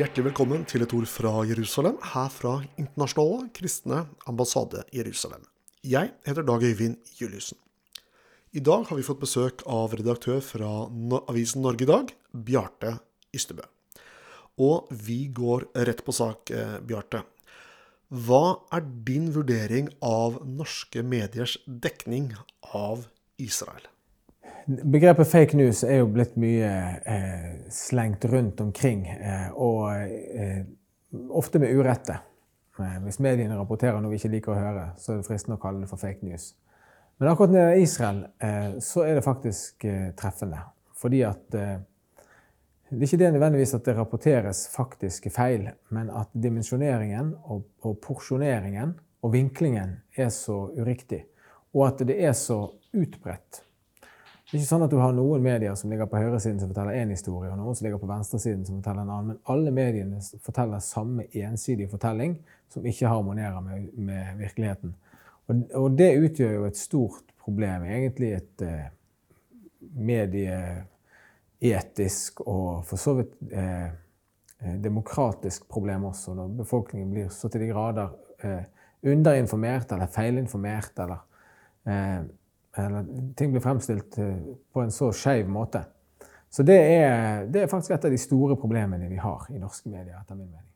Hjertelig velkommen til et ord fra Jerusalem, her fra Internasjonale kristne ambassade Jerusalem. Jeg heter Dag Øyvind Juliussen. I dag har vi fått besøk av redaktør fra avisen Norge i dag, Bjarte Ystebø. Og vi går rett på sak, eh, Bjarte. Hva er din vurdering av norske mediers dekning av Israel? Begrepet fake news er jo blitt mye eh, slengt rundt omkring, eh, og eh, ofte med urette. Eh, hvis mediene rapporterer noe vi ikke liker å høre, så er det fristende å kalle det for fake news. Men akkurat når det gjelder Israel, eh, så er det faktisk eh, treffende. Fordi at det er ikke det nødvendigvis at det rapporteres faktiske feil, men at dimensjoneringen og, og porsjoneringen og vinklingen er så uriktig. Og at det er så utbredt det er ikke sånn at du har noen medier som ligger på høyresiden som forteller én historie, og noen som ligger på venstresiden som forteller en annen. Men alle mediene forteller samme ensidige fortelling som ikke harmonerer med, med virkeligheten. Og, og, det utgjør jo et stort problem. Egentlig et eh, medieetisk og for så vidt eh, demokratisk problem også, når befolkningen blir så til de grader eh, underinformert eller feilinformert eller eller ting blir fremstilt eh, på en så skeiv måte. Så det er, det er, faktisk et av de store problemene vi har i norske medier. etter min mening.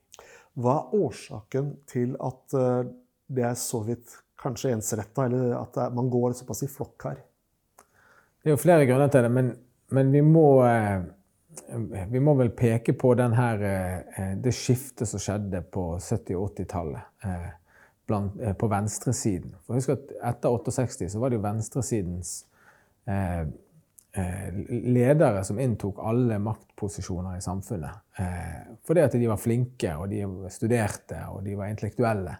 Hva er årsaken til at eh, det er så vidt kanskje ensretta, eller at man går såpass i flokk her? Det er jo flere grunner til det, men, men vi, må, eh, vi må vel peke på her, det skiftet som skjedde på 70- og 80-tallet blant, eh, på venstresiden. For husk at Etter 68 så var det jo venstresidens eh, eh, ledere som inntok alle maktposisjoner i samfunnet. Eh, fordi at de var flinke, og de studerte, og de var intellektuelle.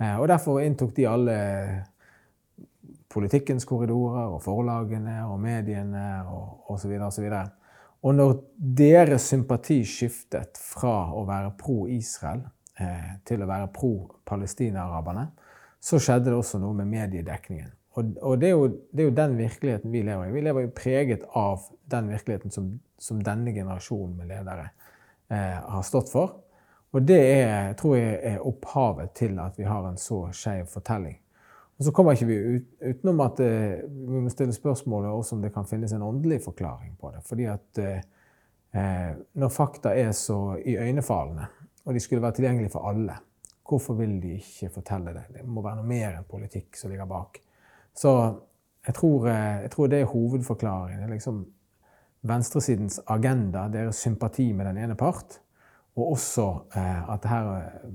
Eh, og derfor inntok de alle politikkens korridorer og forlagene og mediene og osv. videre. Og når deres sympati skiftet fra å være pro Israel Eh, til å være pro-Palestina-araberne, så skjedde det også noe med mediedekningen. Og, og det, er jo, det, er jo, den virkeligheten vi lever i. Vi lever jo preget av den virkeligheten som, som denne generasjonen med ledere eh, har stått for. Og det er, tror jeg er opphavet til at vi har en så skeiv fortelling. Og så kommer ikke vi ut, utenom at eh, vi må stille spørsmålet også om det kan finnes en åndelig forklaring på det. Fordi at eh, eh når fakta er så iøynefallende, og de skulle være tilgjengelige for alle. Hvorfor vil de ikke fortelle det? Det må være noe mer enn politikk som ligger bak. Så jeg tror, eh, jeg tror det er hovedforklaringen. Liksom venstresidens agenda, deres sympati med den ene part, og også eh, at her eh,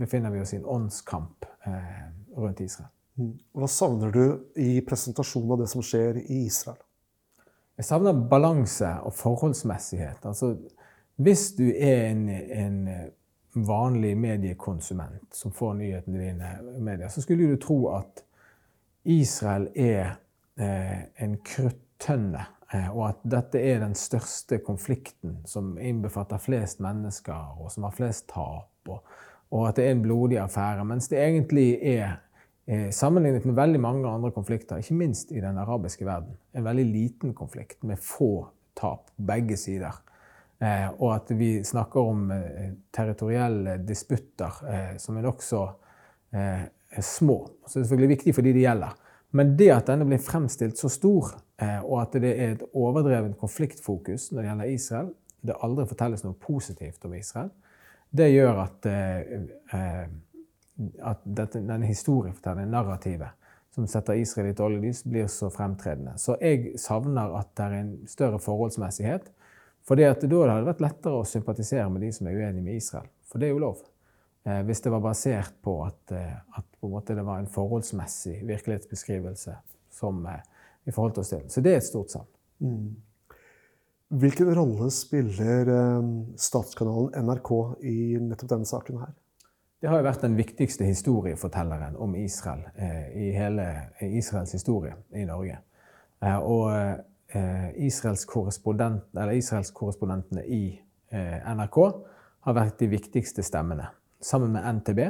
befinner vi oss i en åndskamp eh, rundt Israel. Mm. Hva savner du i presentasjonen av det som skjer i Israel? Jeg savner balanse og forholdsmessighet. Altså, hvis du er en, en vanlig mediekonsument som får nyhetene dine medier, så skulle du tro at Israel er eh, en kruttønne, eh, og at dette er den største konflikten som innbefatter flest mennesker, og som har flest tap, og, og at det er en blodig affære. Mens det egentlig er, eh, sammenlignet med veldig mange andre konflikter, ikke minst i den arabiske verden, en veldig liten konflikt med få tap på begge sider. Eh, og at vi snakker om eh, territorielle disputter eh, som er nokså eh, små. Så det er selvfølgelig viktig for de det gjelder. Men det at denne blir fremstilt så stor, og at det er et overdrevet konfliktfokus når det gjelder Israel, det aldri fortelles noe positivt om Israel, det gjør at, at dette, denne historiefortellingen, narrativet, som setter Israel i et dårlig lys, blir så fremtredende. Så jeg savner at det er en større forholdsmessighet for da hadde det vært lettere å sympatisere med de som er uenige med Israel. For det er jo lov. Eh, hvis det var basert på at, eh, at på det var en forholdsmessig virkelighetsbeskrivelse som eh, vi forholdt oss til. Så det er et stort savn. Mm. Hvilken rolle spiller eh, statskanalen NRK i nettopp denne saken her? Det har jo vært den viktigste historiefortelleren om Israel eh, i hele Israels historie i Norge. Eh, og Israels, korrespondent, korrespondentene i eh, NRK har vært de viktigste stemmene, sammen med NTB.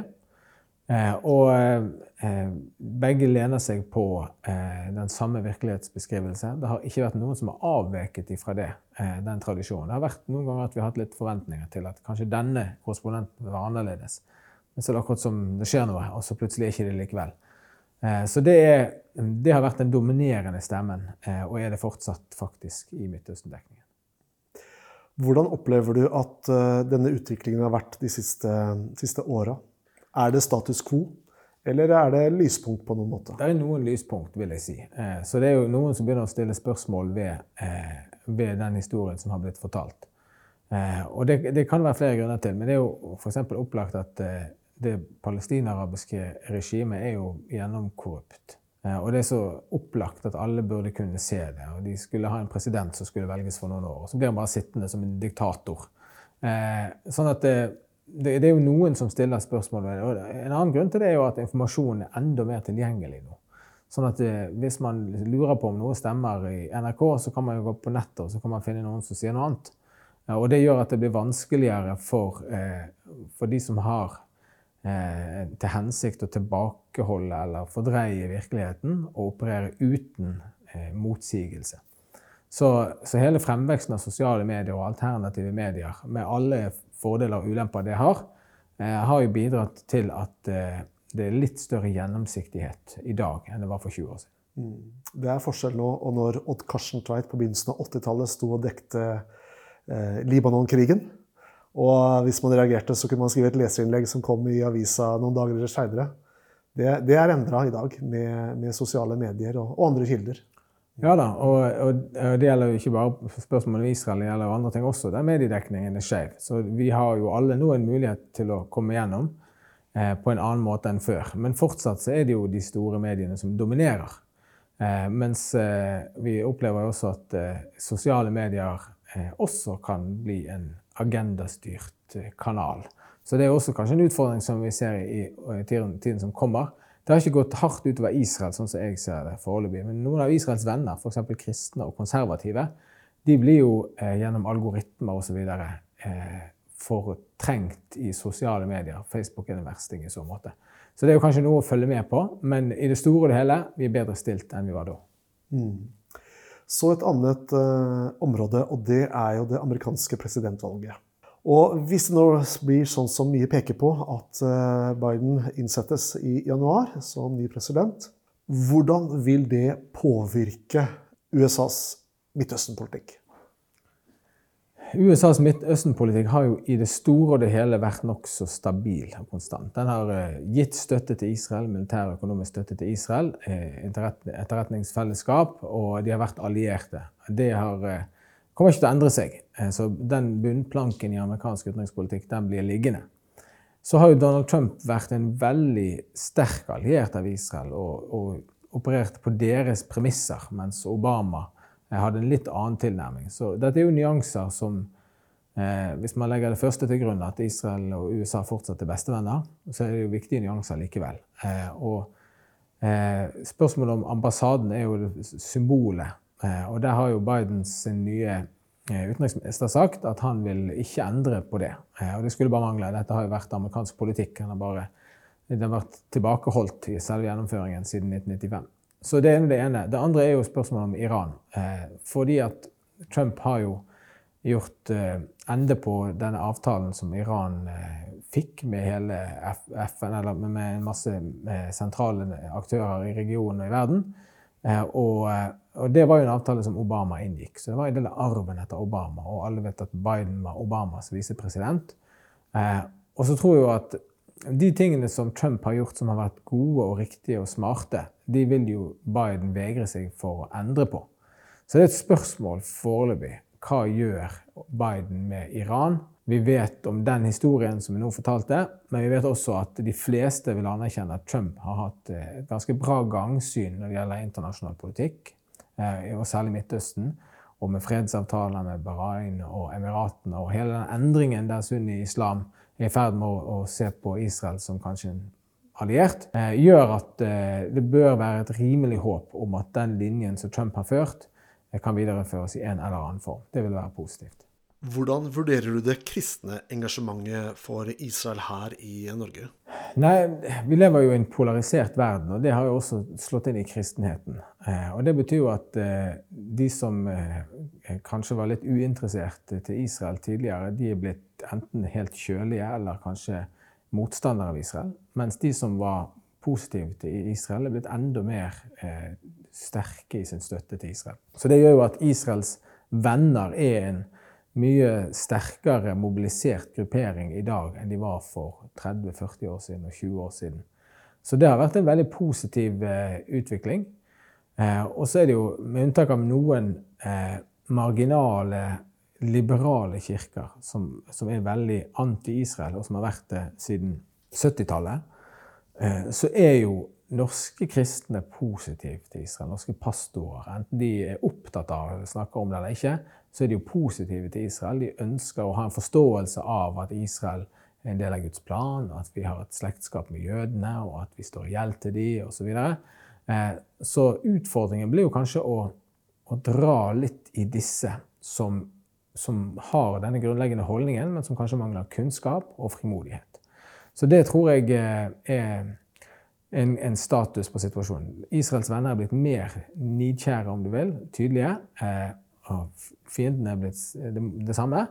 Eh, og eh, begge lener seg på eh, den samme virkelighetsbeskrivelse. Det har ikke vært noen som har avveket ifra det, eh, den tradisjonen. Det har vært noen ganger at vi har hatt litt forventninger til at kanskje denne korrespondenten vil være annerledes. Men så er det akkurat som det skjer noe, og så plutselig er det ikke det likevel. Eh, så det, er, det, har vært den dominerende stemmen, eh, og er det fortsatt faktisk i Midtøsten-dekningen. Hvordan opplever du at denne utviklingen har vært de siste, siste åra? Er det status quo, eller er det lyspunkt på noen måte? Det er noen lyspunkt, vil jeg si. Eh, så det er jo noen som begynner å stille spørsmål ved, eh, ved den historien som har blitt fortalt. Eh, og det, det, kan være flere grunner til, men det er jo f.eks. opplagt at det palestinarabiske regimet er jo gjennomkorrupt. Og det er så opplagt at alle burde kunne se det. Og de skulle ha en president som skulle velges for noen år. Og så blir han bare sittende som en diktator. Sånn at det, det, det, er jo noen som stiller spørsmål ved det. En annen grunn til det er jo at informasjonen er enda mer tilgjengelig nå. Sånn at eh, Hvis man lurer på om noe stemmer i NRK, så kan man jo gå på nettet og så kan man finne noen som sier noe annet. Og Det gjør at det blir vanskeligere for, eh, for de som har eh, til hensikt å tilbakeholde eller fordreie virkeligheten, og operere uten eh, motsigelse. Så, så, hele fremveksten av sosiale medier og alternative medier, med alle fordeler og ulemper det har, eh, har jo bidratt til at eh, det er litt større gjennomsiktighet i dag enn det var for 20 år siden. Mm. Det er forskjell nå og når Odd Karsten Tveit på begynnelsen av 80-tallet sto og dekte eh, Libanon-krigen. Og hvis man reagerte, så kunne man skrive et leserinnlegg som kom i avisa noen dager seinere. Det, det, er endra i dag med, med sosiale medier og, og andre kilder. Ja da, og, og, det gjelder jo ikke bare spørsmålet om Israel, det gjelder andre ting også, der mediedekningen er skeiv. Så vi har jo alle nå en mulighet til å komme gjennom eh, på en annen måte enn før. Men fortsatt så er det jo de store mediene som dominerer. Eh, mens eh, vi opplever jo også at eh, sosiale medier eh, også kan bli en agendastyrt eh, kanal. Så det er også kanskje en utfordring som vi ser i, tiden, tiden som kommer. Det har ikke gått hardt utover Israel, sånn som jeg ser det foreløpig. Men noen av Israels venner, f.eks. kristne og konservative, de blir jo eh, gjennom algoritmer osv. Eh, fortrengt i sosiale medier. Facebook er den versting i så måte. Så det er jo kanskje noe å følge med på, men i det store og det hele vi er bedre stilt enn vi var da. Mm. Så et annet uh, område, og det er jo det amerikanske presidentvalget. Og hvis det nå blir sånn som mye peker på, at uh, Biden innsettes i januar som ny president, hvordan vil det påvirke USAs Midtøsten-politikk? USAs Midtøsten-politikk har jo i det store og det hele vært nokså stabil og konstant. Den har eh, gitt støtte til Israel, militær og økonomisk støtte til Israel, eh, etterretningsfellesskap, og de har vært allierte. Det har kommer ikke til å endre seg. Eh, så den bunnplanken i amerikansk utenrikspolitikk den blir liggende. Så har jo Donald Trump vært en veldig sterk alliert av Israel og, og operert på deres premisser, mens Obama eh, hadde en litt annen tilnærming. Så dette er jo nyanser som eh, Hvis man legger det første til grunn, at Israel og USA fortsatt er bestevenner, så er det jo viktige nyanser likevel. Eh, og eh, spørsmålet om ambassaden er jo symbolet Eh, og der har jo Bidens nye eh, utenriksminister sagt at han vil ikke endre på det. Og det skulle bare mangle. Dette har jo vært amerikansk politikk. Den har bare den har vært tilbakeholdt i selve gjennomføringen siden 1995. Så det er det ene. Det andre er jo spørsmålet om Iran. Fordi at Trump har jo gjort ende på denne avtalen som Iran fikk med hele FN, eller med en masse sentrale aktører i regionen og i verden. Og og det var jo en avtale som Obama inngikk. Så det var en del av arven etter Obama. Og alle vet at Biden var Obamas visepresident. Eh, og så tror jeg jo at de tingene som Trump har gjort som har vært gode og riktige og smarte, de vil jo Biden vegre seg for å endre på. Så det er et spørsmål foreløpig. Hva gjør Biden med Iran? Vi vet om den historien som vi nå fortalte, men vi vet også at de fleste vil anerkjenne at Trump har hatt et ganske bra gangsyn når det gjelder internasjonal politikk. Eh, og særlig Midtøsten. Og med fredsavtaler med Bahrain og Emiratene og hele den endringen der sunni-islam er i ferd med å, å, se på Israel som kanskje en alliert, eh, gjør at eh, det bør være et rimelig håp om at den linjen som Trump har ført, kan videreføres i en eller annen form. Det vil være positivt. Hvordan vurderer du det kristne engasjementet for Israel her i Norge? Nei, vi lever jo i en polarisert verden, og det har jo også slått inn i kristenheten. Eh, og det betyr jo at eh, de som eh, kanskje var litt uinteresserte til Israel tidligere, de er blitt enten helt kjølige eller kanskje motstandere av Israel. Mens de som var positive til Israel, er blitt enda mer sterke i sin støtte til Israel. Så det gjør jo at Israels venner er en mye sterkere mobilisert gruppering i dag enn de var for 30-40 år siden og 20 år siden. Så det har vært en veldig positiv eh, utvikling. Eh, og så er det jo, med unntak av noen eh, marginale, liberale kirker som, som er veldig anti-Israel, og som har vært det siden 70-tallet, eh, så er jo norske kristne positive til Israel. Norske pastorer, enten de er opptatt av snakker om det eller ikke, så er de jo positive til Israel. De ønsker å ha en forståelse av at Israel er en del av Guds plan, at vi har et slektskap med jødene, og at vi står i gjeld til dem, osv. Så, videre. Eh, så utfordringen blir jo kanskje å, å dra litt i disse som, som har denne grunnleggende holdningen, men som kanskje mangler kunnskap og frimodighet. Så det tror jeg eh, er en, en, status på situasjonen. Israels venner er blitt mer nidkjære, om du vil, tydelige. Eh, og fiendene er blitt det, det samme.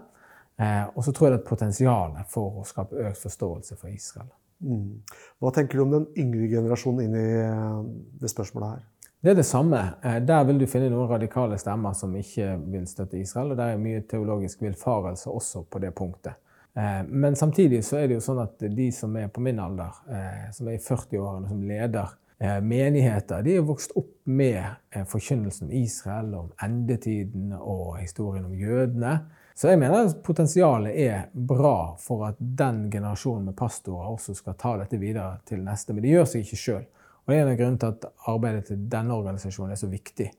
Eh, og så tror jeg det er et potensial for å skape økt forståelse for Israel. Mm. Hva tenker du om den yngre generasjonen inn i eh, det spørsmålet her? Det er det samme. Eh, der vil du finne noen radikale stemmer som ikke vil støtte Israel. Og der er mye teologisk villfarelse også på det punktet. Eh, men samtidig så er det jo sånn at de som er på min alder, eh, som er i 40-årene, som leder eh, menigheter, de er vokst opp med forkynnelsen om Israel, om endetiden og historien om jødene. Så jeg mener at potensialet er bra for at den generasjonen med pastorer også skal ta dette videre til neste. Men de gjør seg ikke sjøl. Og det er en av grunnene til at arbeidet til denne organisasjonen er så viktig.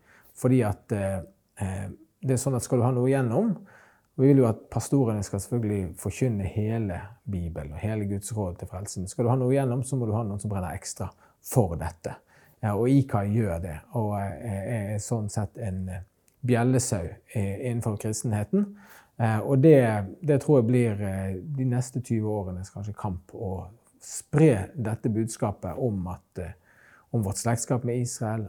Fordi at det er sånn at skal du ha noe igjennom, vi vil jo at pastorene skal selvfølgelig forkynne hele Bibelen og hele Guds råd til frelsen. Skal du ha noe igjennom, så må du ha noen som brenner ekstra for dette. Ja, og IKA gjør det, og er sånn sett en eh, bjellesau innenfor kristenheten. Eh, og det, det, tror jeg blir eh, de neste 20 årenes kanskje kamp å spre dette budskapet om, at, om vårt slektskap med Israel,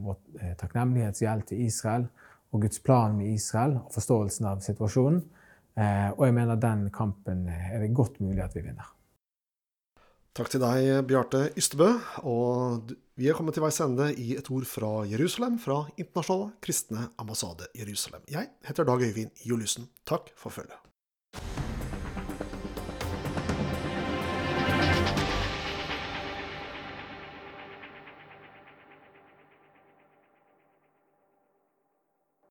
vårt takknemlighetsgjeld til Israel, og Guds plan med Israel og forståelsen av situasjonen. Eh, og jeg mener den kampen er det godt mulig at vi vinner. Takk til deg, Bjarte Ystebø. Og vi er kommet til veis ende i et ord fra Jerusalem, fra Internasjonale kristne ambassade Jerusalem. Jeg heter Dag Øyvind Juliussen. Takk for følget.